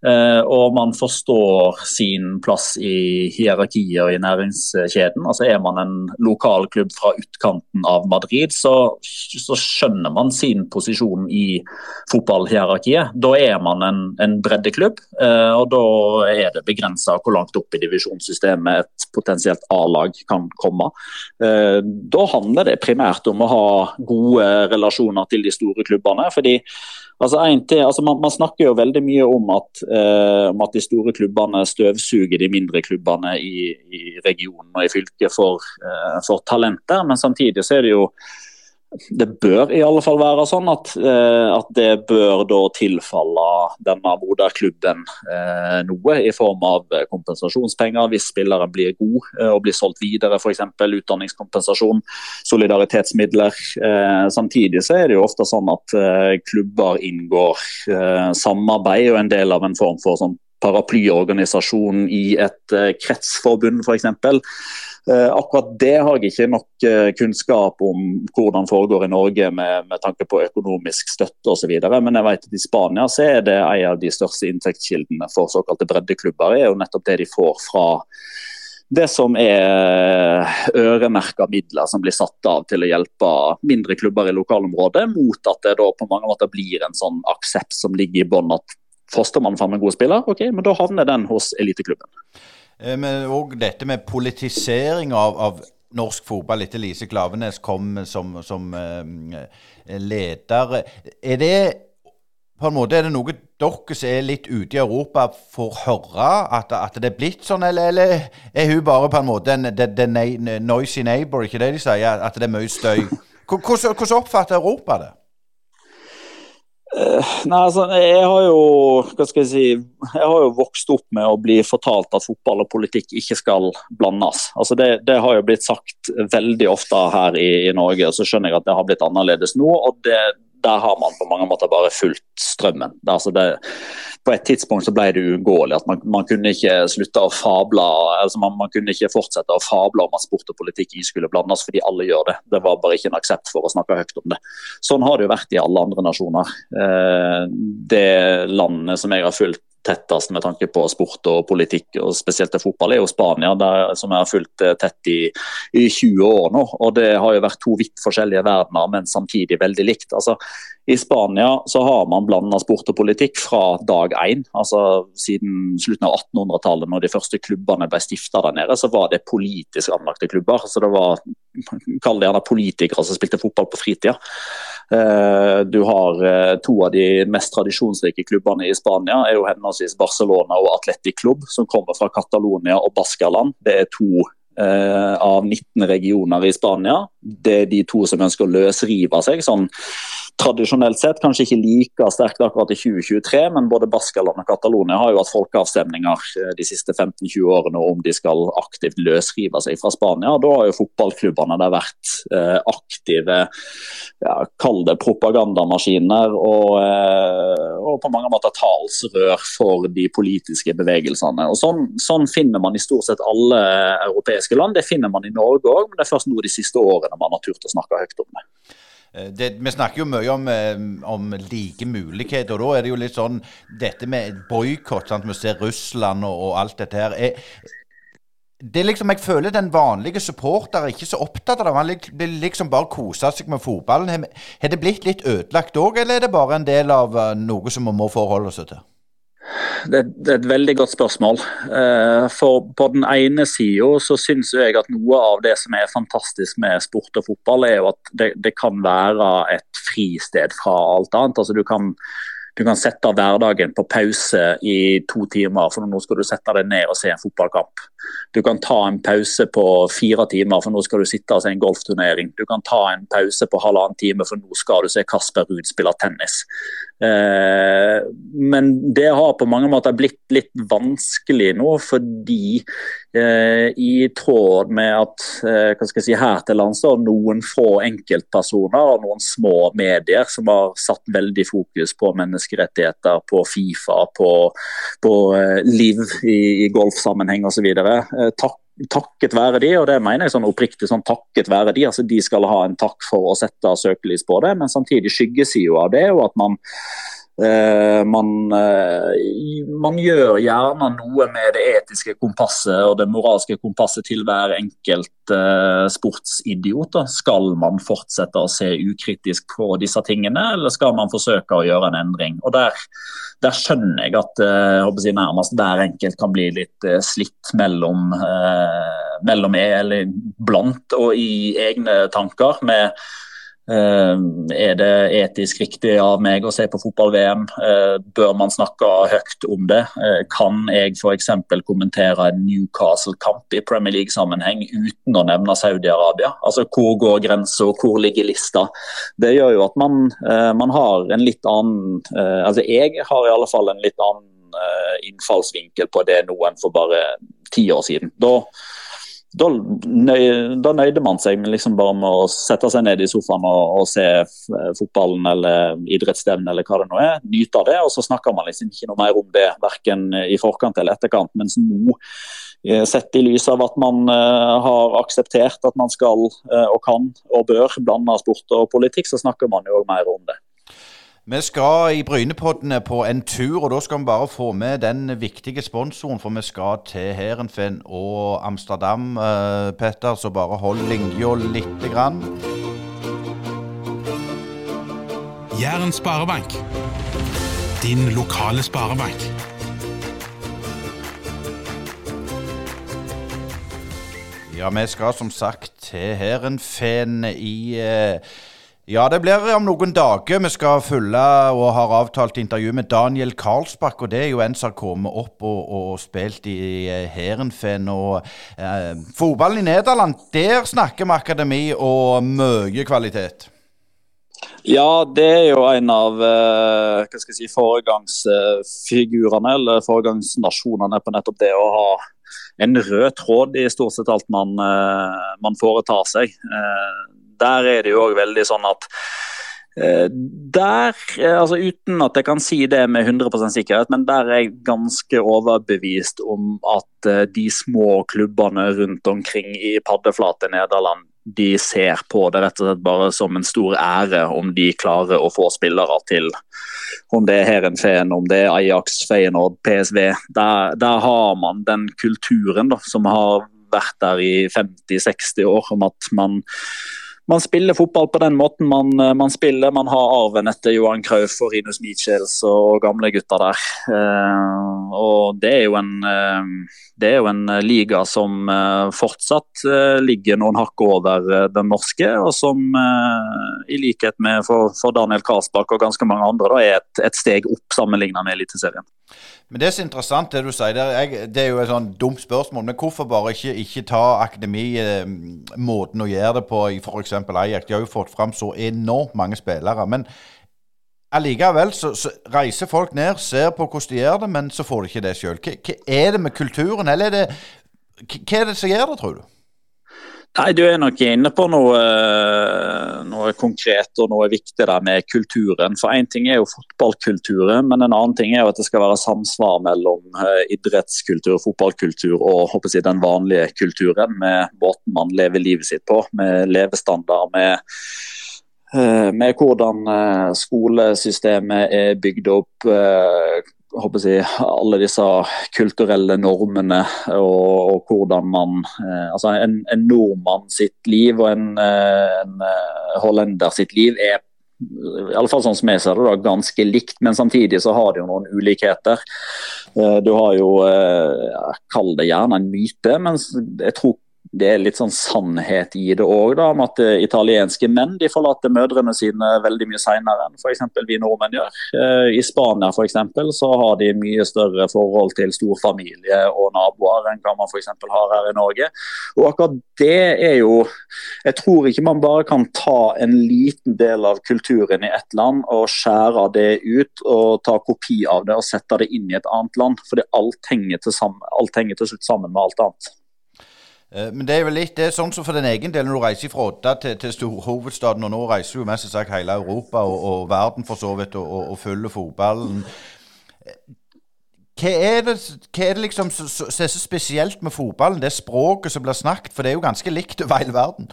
Eh, og man forstår sin plass i hierarkiet og i næringskjeden. Altså Er man en lokal klubb fra utkanten av Madrid, så, så skjønner man sin posisjon i fotballhierarkiet. Da er man en, en breddeklubb, eh, og da er det begrensa hvor langt opp i divisjonssystemet et potensielt A-lag kan komme. Eh, da handler det primært om å ha gode relasjoner til de store klubbene. fordi Altså, til, altså man, man, snakker jo veldig mye om at, eh, om at, de store klubbene støvsuger de mindre klubbene i, i regionen og i fylket for, eh, for talenter, men samtidig så er det jo det bør i alle fall være sånn at, eh, at det bør da tilfalle denne moderklubben eh, noe i form av kompensasjonspenger hvis spilleren blir god eh, og blir solgt videre, f.eks. utdanningskompensasjon, solidaritetsmidler. Eh, samtidig så er det jo ofte sånn at eh, klubber inngår eh, samarbeid og en del av en form for sånn paraplyorganisasjon i et kretsforbund f.eks. Eh, akkurat det har jeg ikke nok eh, kunnskap om hvordan foregår i Norge med, med tanke på økonomisk støtte osv. Men jeg vet at i Spania så er det en av de største inntektskildene for såkalte breddeklubber. er jo nettopp det de får fra det som er øremerka midler som blir satt av til å hjelpe mindre klubber i lokalområdet, mot at det da på mange måter blir en sånn aksept som ligger i bånn at fostermannen fant en god spiller, ok, men da havner den hos eliteklubben. Eh, men òg dette med politisering av, av norsk fotball etter Lise Klavenes kom som, som uh, leder. Er det på en måte er det noe dere som er litt ute i Europa får høre at, at det er blitt sånn, eller, eller, er hun bare på en måte en the, the noisy neighbor, ikke det de sier? At det er mye støy? Hvordan oppfatter Europa det? Uh, nei, altså, jeg har jo hva skal jeg si, jeg har jo vokst opp med å bli fortalt at fotball og politikk ikke skal blandes. Altså, det, det har jo blitt sagt veldig ofte her i, i Norge, og så skjønner jeg at det har blitt annerledes nå. og det, der har man på mange måter bare fulgt strømmen. Altså det, på et tidspunkt så ble det uunngåelig. at man, man, kunne ikke slutte å fable, altså man, man, kunne ikke fortsette å fable om at sport og politikk ikke skulle blandes, fordi alle gjør det. Det var bare ikke en aksept for å snakke høyt om det. Sånn har det jo vært i alle andre nasjoner. Eh, det landet som jeg har fulgt tettest med tanke på sport og politikk, og spesielt til fotball, er jo Spania, der, som jeg har fulgt eh, tett i, i, 20 år nå. og Det har jo vært to vidt forskjellige verdener, men samtidig veldig likt. Altså, I Spania så har man blanda sport og politikk fra dag én. Altså, siden slutten av 1800-tallet, når de første klubbene ble stifta der nede, så var det politisk anlagte klubber. så det var Kall det gjerne politikere som spilte fotball på fritida. Eh, du har eh, to av de mest tradisjonsrike klubbene i Spania, er jo henholdsvis Barcelona og Atletic Club, som kommer fra Catalonia og Baskaland. Det er to eh, av 19 regioner i Spania. Det er de to som ønsker å løsrive seg. sånn tradisjonelt sett kanskje ikke like sterkt akkurat i 2023, men både Baskaland og Catalonia har jo hatt folkeavstemninger eh, de siste 15-20 årene om de skal aktivt løsrive seg fra Spania. Da har jo fotballklubbene der vært eh, aktive, ja, kall det propagandamaskiner, og, eh, og, på mange måter talsrør for de politiske bevegelsene. Og sånn, sånn, finner man i stort sett alle europeiske land. Det finner man i Norge òg, men det er først nå de siste årene man har turt å snakke høyt om det. Eh, det, vi snakker jo mye om, eh, om, like muligheter, og da er det jo litt sånn Dette med boikott, vi ser Russland og, og, alt dette her er, det er liksom, Jeg føler den vanlige supporter er ikke så opptatt av det. Han blir liksom bare kose seg med fotballen. Har det blitt litt ødelagt òg, eller er det bare en del av eh, noe som vi må forholde oss til? Det, det, er et veldig godt spørsmål. Eh, for På den ene sida syns jeg at noe av det som er fantastisk med sport og fotball, er jo at det, det kan være et fristed fra alt annet. Altså Du kan du kan sette hverdagen på pause i to timer, for nå skal du sette deg ned og se en fotballkamp. Du kan ta en pause på fire timer, for nå skal du sitte og se en golfturnering. Du kan ta en pause på halvannen time, for nå skal du se Kasper Ruud spille tennis. Eh, men det har på mange måter blitt litt vanskelig nå, fordi eh, i tråd med at eh, si, her til lands er noen få enkeltpersoner og noen små medier som har satt veldig fokus på menneskerettigheter, på Fifa, på, på liv i, i golfsammenheng osv. Takk takket være de, og det mener jeg sånn oppriktig sånn takket være de, altså de skal ha en takk for å sette søkelys på det, men samtidig skyggesida av det og at man Eh, man, eh, man, gjør gjerne noe med det etiske kompasset og det moralske kompasset til hver enkelt uh, sportsidiot. Skal man fortsette å se ukritisk på disse tingene, eller skal man forsøke å gjøre en endring? Og Der, der skjønner jeg at jeg nærmest hver enkelt kan bli litt slitt mellom, mellom eller blant og i egne tanker. med Eh, er det etisk riktig av meg å se på fotball-VM? Eh, bør man snakke høyt om det? Eh, kan jeg f.eks. kommentere en Newcastle-kamp i Premier League-sammenheng uten å nevne Saudi-Arabia? Altså, Hvor går grensa, hvor ligger lista? Det gjør jo at man, man har en litt annen Altså, jeg har i alle fall en litt annen innfallsvinkel på det nå enn for bare ti år siden. Da da, nøy, da, nøyde man seg med liksom bare med å sette seg ned i sofaen og, og se fotballen eller idrettsstevnet eller hva det nå er. Nyte av det, og så snakker man liksom ikke noe mer om det verken i forkant eller etterkant. Mens nå, eh, sett i lys av at man uh, har akseptert at man skal uh, og kan og bør blande sport og politikk, så snakker man jo mer om det. Vi skal i Brynepoddene på en tur, og da skal vi bare få med den viktige sponsoren. For vi skal til Heerenveen og Amsterdam, eh, Petter, så bare hold linja lite grann. Jæren sparebank. Din lokale sparebank. Ja, vi skal som sagt til Heerenveen i uh, ja, det blir om noen dager. Vi skal følge og har avtalt intervju med Daniel Karlsbakk. og Det er jo en som har kommet opp og, og spilt i Heerenveen. Og eh, fotballen i Nederland, der snakker vi akademi og mye kvalitet. Ja, det er jo en av eh, hva skal jeg si, foregangsfigurene, eller foregangsnasjonene på nettopp det å ha en rød tråd i stort sett alt man, uh, man foretar seg. Uh, der er det jo òg veldig sånn at eh, der, eh, altså Uten at jeg kan si det med 100% sikkerhet, men der er jeg ganske overbevist om at eh, de små klubbene rundt omkring i paddeflate Nederland de ser på det rett og slett bare som en stor ære om de klarer å få spillere til. Om det er Herenfeen, om det er Ajax, Feyenoord, PSV. Der, der har man den kulturen da, som har vært der i 50-60 år, om at man man spiller fotball på den måten man, eh, man, spiller. Man har arven etter Johan Krauf og Rinus Michels og gamle gutter der. Uh, og det er, jo en, uh, det er jo en liga som uh, fortsatt ligger noen hakk over den norske, og som i likhet med for, for Daniel Karsbakk og ganske mange andre da, er et, et steg opp sammenlignet med Eliteserien. Men Det er så interessant det du sier. Det er, det er jo et sånn dumt spørsmål. Men hvorfor bare ikke, ikke ta akademimåten eh, å gjøre det på i f.eks. Ajax? De har jo fått fram så enormt mange spillere. Men allikevel så, så, reiser folk ned, ser på hvordan de gjør det, men så får de ikke det sjøl. Hva, hva, er det med kulturen, eller er det, hva er det som gjør det, tror du? Nei, Du er nok inne på noe, noe, konkret og noe viktig der med kulturen. For Én ting er jo fotballkulturen, men en annen ting er jo at det skal være samsvar mellom eh, idrettskultur, fotballkultur og jeg, den vanlige kulturen. Med måten man lever livet sitt på, med levestandard, med eh, med hvordan eh, skolesystemet er bygd opp, håper jeg, alle disse kulturelle normene og, og hvordan man eh, altså en, en, nordmann sitt liv og en, eh, en eh, hollender sitt liv er i alle fall sånn som jeg ser det, da, ganske likt, men samtidig så har det jo noen ulikheter. Du har jo, kall det gjerne en myte, men jeg tror det er litt sånn sannhet i det òg, om at uh, italienske menn de forlater mødrene sine veldig mye senere enn f.eks. vi nordmenn gjør. Uh, I Spania for eksempel, så har de mye større forhold til storfamilie og naboer enn hva man f.eks. har her i Norge. Og akkurat det er jo Jeg tror ikke man bare kan ta en liten del av kulturen i ett land og skjære det ut og ta kopi av det og sette det inn i et annet land. For alt henger til, sammen, alt henger til slutt sammen med alt annet. Eh, men det er vel litt det er sånn som for din egen del, når du reiser fra Odda til, til storhovedstaden, og nå reiser du mest sagt hele Europa og, og, verden for så vidt, og, og, og følger fotballen. Hva er det, hva er det liksom som er så spesielt med fotballen? Det språket som blir snakket, for det er jo ganske likt over hele verden.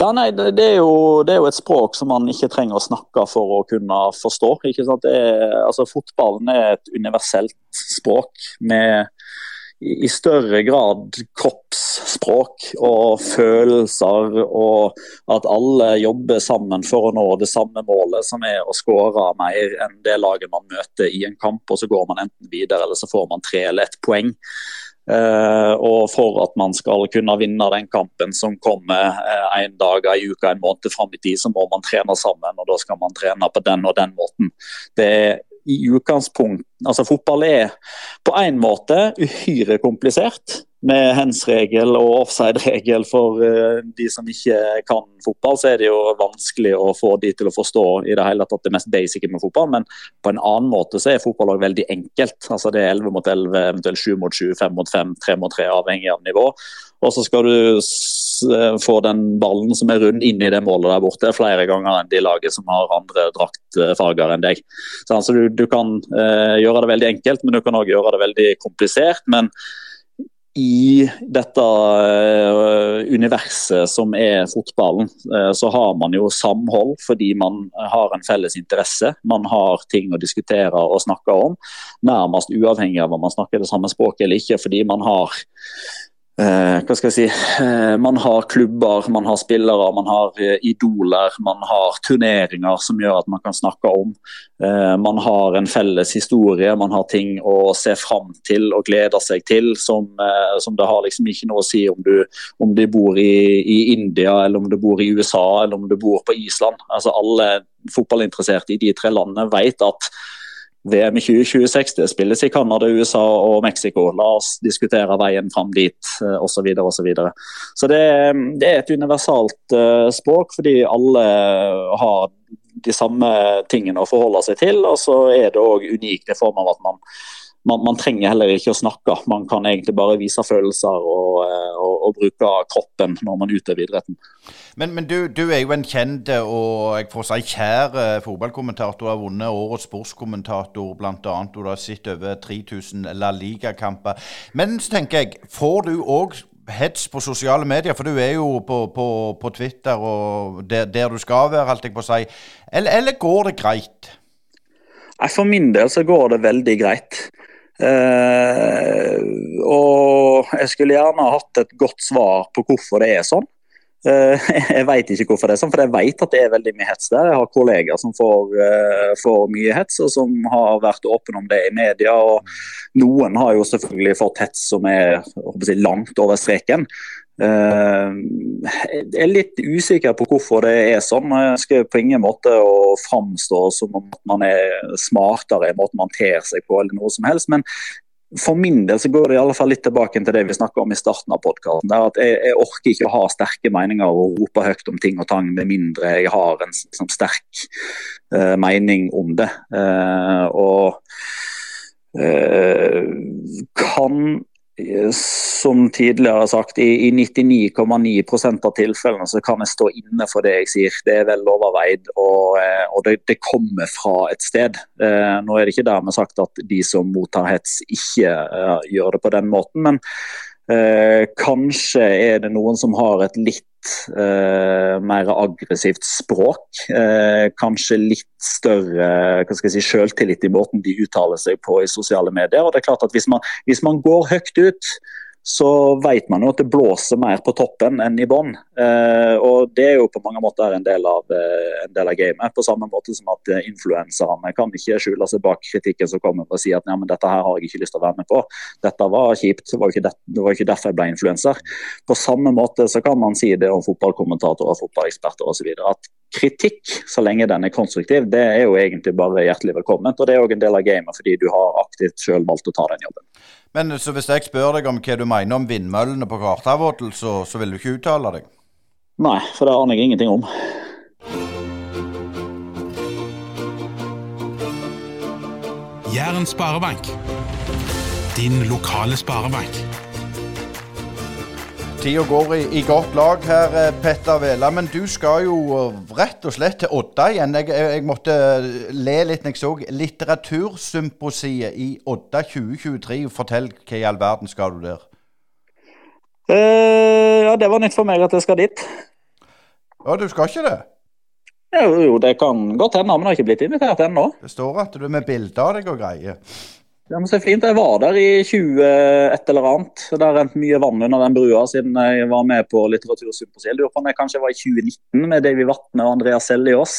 Ja, nei, det, er jo, det, er jo, et språk som man ikke trenger å snakke for å kunne forstå. Er, altså, fotballen er et universelt språk med i større grad kroppsspråk og følelser, og at alle jobber sammen for å nå det samme målet, som er å skåre mer enn det laget man møter i en kamp. og Så går man enten videre eller så får man tre eller ett poeng. Uh, og for at man skal kunne vinne den kampen som kommer uh, en dag, en uke, en måned fram i tid, så må man trene sammen. og Da skal man trene på den og den måten. Det er i utgangspunkt Altså, fotball er på en måte uhyre komplisert, med hands-regel og offside-regel for uh, de som ikke kan fotball, så er det jo vanskelig å få de til å forstå i det hele tatt det mest basice med fotball. Men på en annen måte så er fotball også veldig enkelt. Altså Det er 11 mot 11, eventuelt 7 mot 7, 5 mot 5, 3 mot 3, avhengig av nivå. Og så skal du eh, få den ballen som er rund, inn i det målet der borte flere ganger enn de laget som har andre draktfarger enn deg. Så altså, du, du, kan uh, gjøre det veldig enkelt, men du kan òg gjøre det veldig komplisert. men i dette uh, universet som er fotballen, uh, så har man jo samhold fordi man har en felles interesse. Man har ting å diskutere og snakke om, nærmest uavhengig av om man snakker det samme språket eller ikke, fordi man har Eh, hva skal jeg si, eh, Man har klubber, man har spillere, man har eh, idoler, man har turneringer som gjør at man kan snakke om. Man har en felles historie, man har ting å se fram til og glede seg til. Som, som det har liksom ikke noe å si om du, om du bor i, i, India, eller om du bor i USA eller om du bor på Island. Altså Alle fotballinteresserte i de tre landene vet at VM i 2026 det spilles i Canada, USA og Mexico. La oss diskutere veien fram dit. Eh, osv. Så, videre, og så, så det, det, er et universalt uh, språk, fordi alle har de samme tingene å forholde seg til. Og så er det òg unikt i form av at man man, man, trenger heller ikke å snakke. Man kan egentlig bare vise følelser og, eh, og, og bruke kroppen når man utøver idretten. Men, men du, du, er jo en kjent og jeg får si kjær eh, fotballkommentator. Du har vunnet årets sportskommentator bl.a. Du har sett over 3000 La Liga-kamper. Men så tenker jeg, får du òg hets på sosiale medier, for du er jo på, på, på Twitter og der, der, du skal være, holdt jeg på å si. Eller, eller går det greit? For min del så går det veldig greit. Uh, og jeg skulle gjerne hatt et godt svar på hvorfor det er sånn. Uh, jeg vet ikke hvorfor det er sånn, for jeg vet at det er veldig mye hets der. Jeg har kollegaer som får, uh, får mye hets, og som har vært åpne om det i media. og Noen har jo selvfølgelig fått hets som er si, langt over streken. Jeg er litt usikker på hvorfor det er sånn. Jeg ønsker på ingen måte å framstå som om man er smartere i måten man ter seg på, eller noe som helst. Men for min del så går det i alle fall litt tilbake til det vi snakka om i starten av podkasten. Jeg, jeg, orker ikke å ha sterke meninger og rope høyt om ting og tang med mindre jeg har en liksom, sterk uh, mening om det. Uh, og uh, kan som tidligere sagt, i, i 99,9% av tilfellene så kan jeg stå inne for det jeg sier. Det er vel overveid, og, eh, og det, det, kommer fra et sted. Eh, nå er det ikke dermed sagt at de som mottar hets, ikke gjør det på den måten, men eh, kanskje er det noen som har et litt uh, mer aggressivt språk. Eh, kanskje litt større hva si, selvtillit i måten de uttaler seg på i sosiale medier. og det er klart at Hvis man, hvis man går høyt ut, så vet man jo at det blåser mer på toppen enn i bånn. Eh, og det er jo på mange måter en del av, eh, en del av gamet. På samme måte som at eh, influenserne kan ikke skjule seg bak kritikken som kommer og si at ja, men dette her har jeg ikke lyst til å være med på. Dette var kjipt, det var jo ikke, det var ikke derfor jeg ble influenser. På samme måte så kan man si det om fotballkommentatorer, fotballeksperter osv. At kritikk, så lenge den er konstruktiv, det er jo egentlig bare hjertelig velkomment. Og det er òg en del av gamet fordi du har aktivt selv valgt å ta den jobben. Men så hvis jeg spør deg om hva du mener om vindmøllene på Kartavoll, så, så vil du ikke uttale deg? Nei, for det aner jeg ingenting om. Jæren sparebank. Din lokale sparebank. Tida går i, i, godt lag her, eh, Petter Vela. Men du skal jo eh, rett og slett til Odda igjen. Jeg, jeg, jeg måtte eh, le litt når jeg så Litteratursymposiet i Odda 2023. Fortell, hva i all verden skal du der? Uh, ja, Det var nytt for meg at jeg skal dit. Ja, Du skal ikke det? Jo, jo det kan godt hende, men jeg har ikke blitt invitert ennå. Det står at du er med bilder av deg og greier. Ja, men så fint. Jeg var der i 20 et eller annet. Det har rent mye vann under den brua siden jeg var med på Litteratursymposiet. Lurer på om jeg kanskje var i 2019 med Davy Vatne og Andreas Seljås.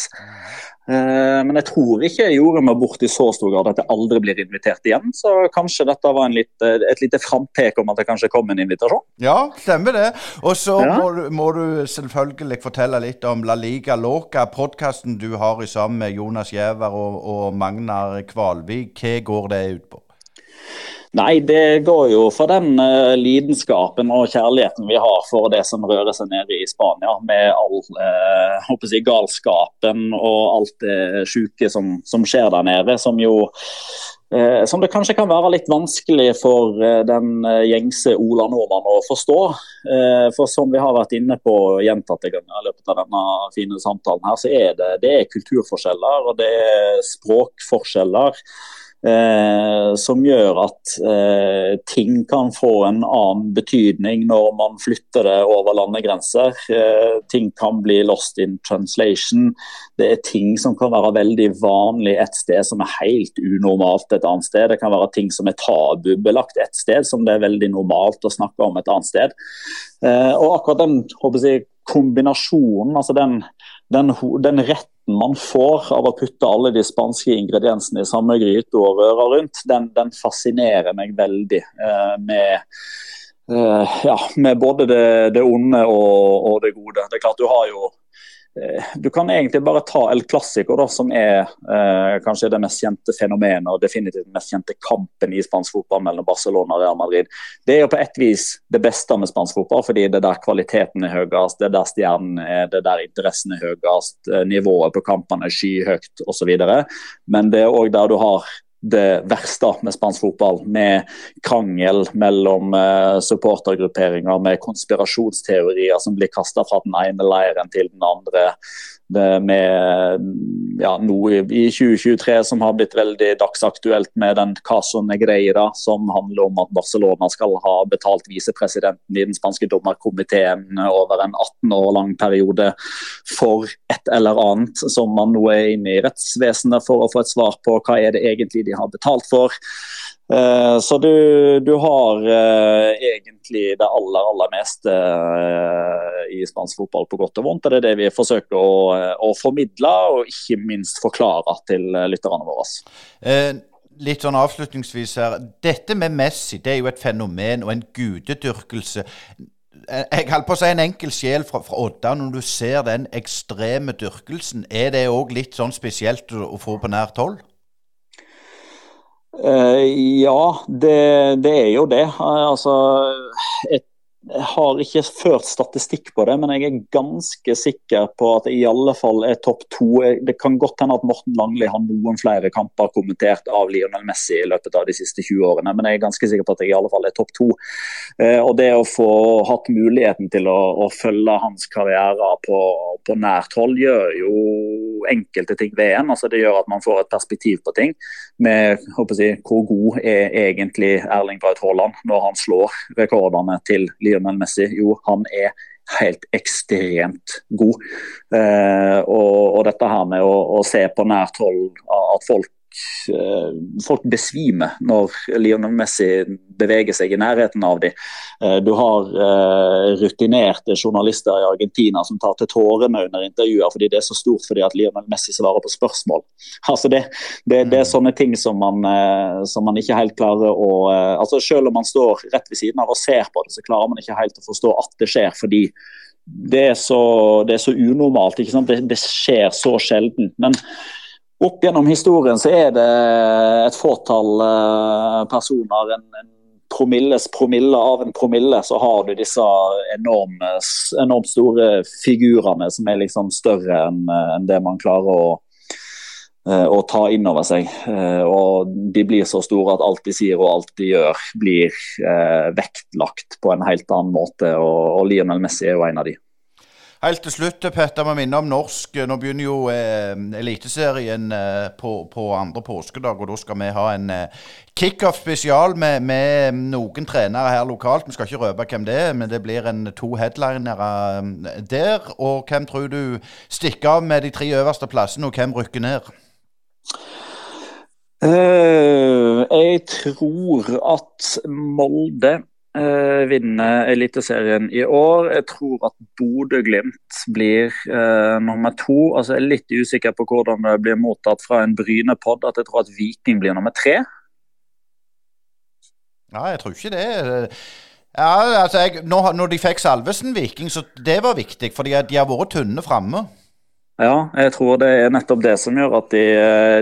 Eh, men jeg tror ikke jeg gjorde meg bort i så stor grad at jeg aldri blir invitert igjen. Så kanskje dette var litt, et lite frampek om at det kanskje kom en invitasjon. Ja, stemmer det. Og så ja. må, må, du selvfølgelig fortelle litt om La Liga Loca, podkasten du har sammen med Jonas Giæver og, og, Magnar Kvalvik. Hva går det ut på? Nei, det går jo for den uh, lidenskapen og kjærligheten vi har for det som rører seg nede i Spania, med all uh, jeg, galskapen og alt det sjuke som, som, skjer der nede. Som jo uh, som det kanskje kan være litt vanskelig for den gjengse Ola Nordmann å forstå. For som vi har vært inne på gjentatte ganger i løpet av denne fine samtalen, her, så er det, det er kulturforskjeller og det er språkforskjeller. Eh, som gjør at eh, ting kan få en annen betydning når man flytter det over landegrenser. Eh, ting kan bli lost in translation. Det er ting som kan være veldig vanlig et sted, som er helt unormalt et annet sted. Det kan være ting som er tabubelagt et sted, som det er veldig normalt å snakke om et annet sted. Eh, og akkurat den jeg, kombinasjonen, altså den, den, den retten man får av å putte alle de spanske ingrediensene i samme gryte og røre rundt, den, den fascinerer meg veldig. Eh, med, eh, ja, med både det, det onde og, og, det gode. Det er klart Du har jo du kan egentlig bare ta El Clásico, som er eh, kanskje det mest kjente fenomenet og definitivt den mest kjente kampen i spansk fotball mellom Barcelona og Real Madrid. Det er jo på et vis det beste med spansk fotball, fordi det er der kvaliteten er høyest, det er der stjernen er, det er der interessen er høyest, eh, nivået på kampene er skyhøyt osv. Men det er òg der du har det verste med spansk fotball. Med krangel mellom uh, supportergrupperinger, med konspirasjonsteorier som blir kasta fra den ene leiren til den andre med ja, noe i 2023 som har blitt veldig dagsaktuelt med den Caso Negreira, som handler om at Barcelona skal ha betalt visepresidenten i den spanske dommerkomiteen over en 18 år lang periode for et eller annet som man nå er inne i rettsvesenet for å få et svar på hva er det egentlig de har betalt for. Eh, så du, du har uh, egentlig det aller, aller meste uh, i spansk fotball på godt og vondt. og Det er det vi forsøker å, å formidle og ikke minst forklare til lytterne våre. litt sånn avslutningsvis her. Dette med Messi det er jo et fenomen og en gudedyrkelse. Jeg holdt på å si en enkel sjel fra, fra Odda. Når du ser den ekstreme dyrkelsen, er det òg litt sånn spesielt å, å få på nært hold? Uh, ja, det, det, er jo det. Altså, jeg har ikke ført statistikk på det, men jeg er ganske sikker på at det i alle fall er topp to. Det kan godt hende at Morten Langli har noen flere kamper kommentert av Lionel Messi i løpet av de siste 20 årene, men jeg er ganske sikker på at jeg i alle fall er topp to. Eh, og det å få hatt muligheten til å, å følge hans karriere på, på nært hold, gjør jo enkelte ting ved en. Altså, det gjør at man får et perspektiv på ting. Med jeg, hvor god er egentlig Erling Braut Haaland når han slår rekordene til Lionel Messi? Jo, han er helt ekstremt god. Eh, og, og, dette her med å, å se på nært hold at folk folk besvimer når Lionel Messi beveger seg i nærheten av dem. Eh, du har eh, rutinerte journalister i Argentina som tar til tårene under intervjuer fordi det er så stort fordi at Lionel Messi svarer på spørsmål. Altså det, det, det er mm. sånne ting som man, som man, ikke helt klarer å altså Selv om man står rett ved siden av og ser på det, så klarer man ikke helt å forstå at det skjer fordi det er så, det er så unormalt. Det, det skjer så sjelden. Men opp gjennom historien så er det et fåtall uh, personer, en, en, promilles promille av en promille, så har du disse enorme, enormt store figurene som er liksom større enn en det man klarer å, uh, å ta inn over seg. Og de blir så store at alt de sier og alt de gjør, blir vektlagt på en helt annen måte. Og Lionel Messi er jo en av de. Helt til slutt, Petter, vi minner om norsk. Nå begynner jo eh, Eliteserien eh, på, på, andre påskedag, og da skal vi ha en eh, kickoff-spesial med, med, noen trenere her lokalt. Vi skal ikke røpe hvem det er, men det blir en to headlinere eh, der. Og hvem tror du stikker av med de tre øverste plassene, og hvem rykker ned? Uh, jeg tror at Molde eh, vinne Eliteserien i år. Jeg tror at Bodø-Glimt blir eh, nummer to. Altså, jeg er litt usikker på hvordan det blir mottatt fra en Bryne-pod. At jeg tror at Viking blir nummer tre. Ja, jeg tror ikke det. Ja, altså, jeg, når, når, de fikk Salvesen Viking, så det var viktig. For de har vært tynne framme. Ja, jeg tror det er nettopp det som gjør at de,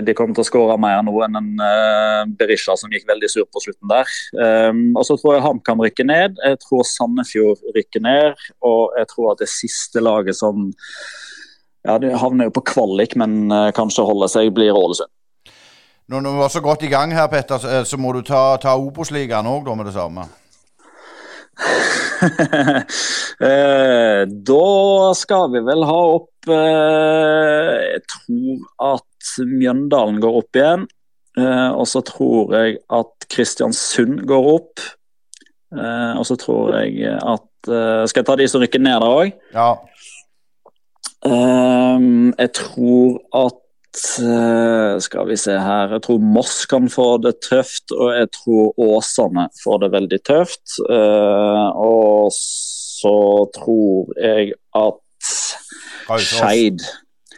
de kommer til å skåre mer nå enn en uh, Berisha som gikk veldig sur på slutten der. Um, og så tror jeg HamKam rykker ned, jeg tror Sandefjord rykker ned, og jeg tror at det siste laget som ja, De havner jo på kvalik, men uh, kanskje holder seg, blir Ålesund. Når du var så godt i gang her, Petter, så, må du ta, ta Obos-ligaen òg med det samme. Eh, da skal vi vel ha opp eh, Jeg tror at Mjøndalen går opp igjen. Eh, og så tror jeg at Kristiansund går opp. og så tror jeg at Skal jeg ta de som rykker ned der òg? Ja. jeg tror at Eh, skal vi se her Jeg tror Moss kan få det tøft, og jeg tror Åsane får det veldig tøft. Eh, og så tror jeg at Skeid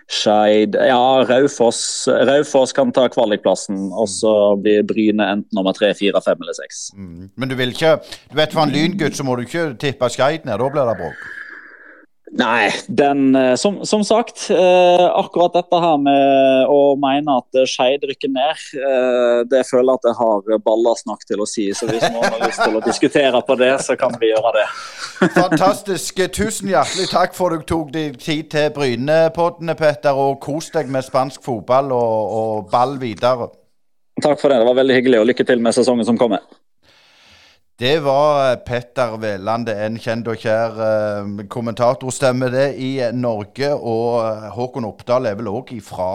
Skeid Ja, Raufoss, Raufoss kan ta kvalikplassen, og så blir Bryne enten nummer tre, fire, fem eller seks. Mm. Men du vil ikke Du vet for en lyngutt så må du ikke tippe Skeid ned, da blir det bråk. Nei, den eh, som, som, sagt, eh, akkurat dette her med å mene at Skeid rykker ned, eh, det føler jeg at jeg har ballasnakk til å si. Så hvis noen har lyst til å diskutere på det, så kan vi gjøre det. Fantastisk. Tusen hjertelig takk for at du tok deg tid til Brynepoddene, Petter. Og kos deg med spansk fotball og, og ball videre. Takk for det. Det var veldig hyggelig, og lykke til med sesongen som kommer. Det var eh, Petter Veland, en kjent og kjær eh, kommentatorstemme det i Norge. Og eh, Håkon Oppdal er vel òg ifra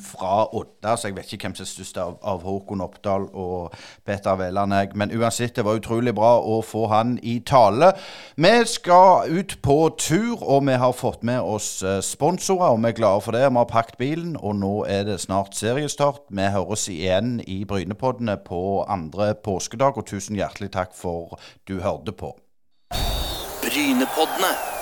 fra Odda, så jeg vet ikke hvem som er størst av, av, Håkon Oppdal og Peter Veland. Men uansett, det var utrolig bra å få han i tale. Vi skal ut på tur, og vi har fått med oss eh, sponsorer, og vi er glade for det. Vi har pakket bilen, og nå er det snart seriestart. Vi høres igjen i Brynepoddene på andre påskedag, og tusen hjertelig takk for du hørte på. Brynepoddene.